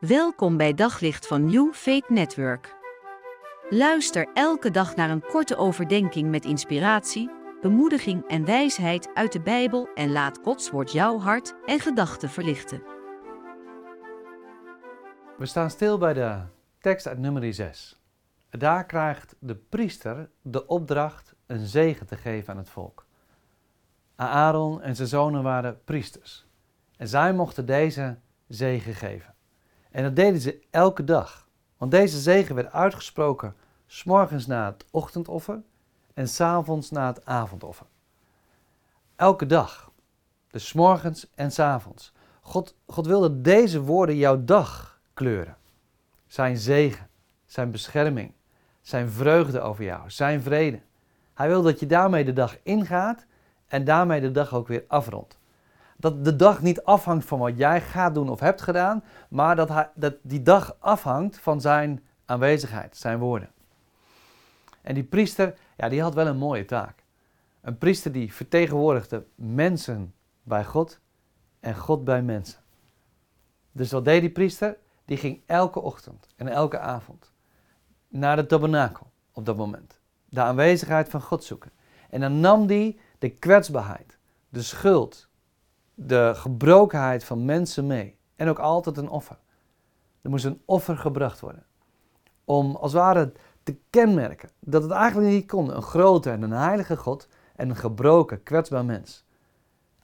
Welkom bij Daglicht van New Faith Network. Luister elke dag naar een korte overdenking met inspiratie, bemoediging en wijsheid uit de Bijbel en laat Gods woord jouw hart en gedachten verlichten. We staan stil bij de tekst uit nummer 6. Daar krijgt de priester de opdracht een zegen te geven aan het volk. Aaron en zijn zonen waren priesters. En zij mochten deze zegen geven. En dat deden ze elke dag. Want deze zegen werd uitgesproken s'morgens na het ochtendoffer en s'avonds na het avondoffer. Elke dag. Dus s morgens en s avonds. God, God wilde deze woorden jouw dag kleuren. Zijn zegen, zijn bescherming, zijn vreugde over jou, zijn vrede. Hij wil dat je daarmee de dag ingaat en daarmee de dag ook weer afrondt. Dat de dag niet afhangt van wat jij gaat doen of hebt gedaan, maar dat, dat die dag afhangt van zijn aanwezigheid, zijn woorden. En die priester, ja, die had wel een mooie taak. Een priester die vertegenwoordigde mensen bij God en God bij mensen. Dus wat deed die priester? Die ging elke ochtend en elke avond naar de tabernakel op dat moment. De aanwezigheid van God zoeken. En dan nam die de kwetsbaarheid, de schuld, de gebrokenheid van mensen mee. En ook altijd een offer. Er moest een offer gebracht worden. Om als het ware te kenmerken dat het eigenlijk niet kon. Een grote en een heilige God en een gebroken, kwetsbaar mens.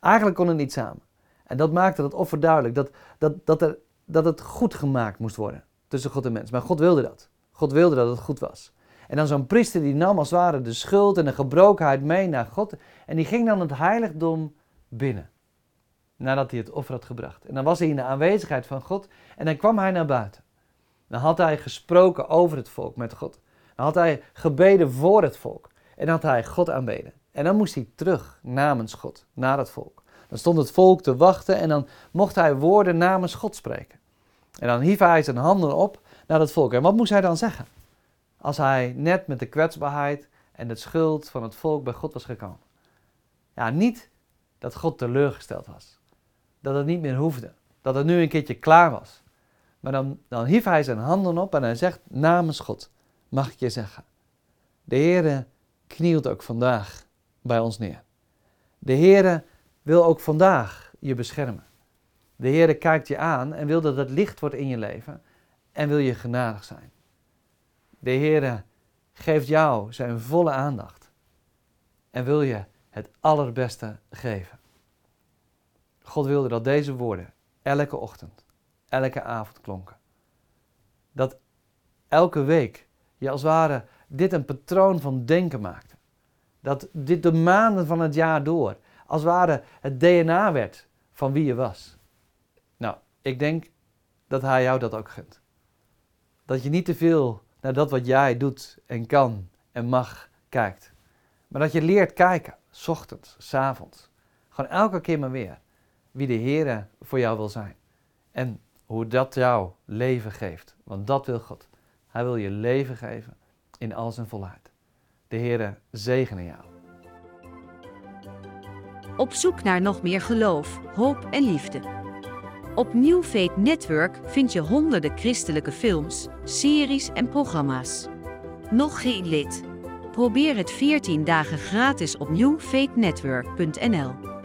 Eigenlijk kon het niet samen. En dat maakte het offer duidelijk. Dat, dat, dat, er, dat het goed gemaakt moest worden tussen God en mens. Maar God wilde dat. God wilde dat het goed was. En dan zo'n priester die nam als het ware de schuld en de gebrokenheid mee naar God. En die ging dan het heiligdom binnen. Nadat hij het offer had gebracht. En dan was hij in de aanwezigheid van God. En dan kwam hij naar buiten. Dan had hij gesproken over het volk met God. Dan had hij gebeden voor het volk. En had hij God aanbeden. En dan moest hij terug namens God, naar het volk. Dan stond het volk te wachten en dan mocht hij woorden namens God spreken. En dan hief hij zijn handen op naar het volk. En wat moest hij dan zeggen? Als hij net met de kwetsbaarheid en de schuld van het volk bij God was gekomen. Ja, niet dat God teleurgesteld was. Dat het niet meer hoefde. Dat het nu een keertje klaar was. Maar dan, dan hief hij zijn handen op en hij zegt namens God, mag ik je zeggen. De Heere knielt ook vandaag bij ons neer. De Heere wil ook vandaag je beschermen. De Heere kijkt je aan en wil dat het licht wordt in je leven en wil je genadig zijn. De Heere geeft jou zijn volle aandacht en wil je het allerbeste geven. God wilde dat deze woorden elke ochtend, elke avond klonken. Dat elke week je als het ware dit een patroon van denken maakte. Dat dit de maanden van het jaar door als het ware het DNA werd van wie je was. Nou, ik denk dat hij jou dat ook gunt. Dat je niet te veel naar dat wat jij doet en kan en mag kijkt. Maar dat je leert kijken, ochtends, avonds. Gewoon elke keer maar weer. Wie de Heer voor jou wil zijn. En hoe dat jouw leven geeft. Want dat wil God. Hij wil je leven geven in al zijn volheid. De Heer zegene jou. Op zoek naar nog meer geloof, hoop en liefde. Op New Faith Network vind je honderden christelijke films, series en programma's. Nog geen lid? Probeer het 14 dagen gratis op newfaithnetwork.nl.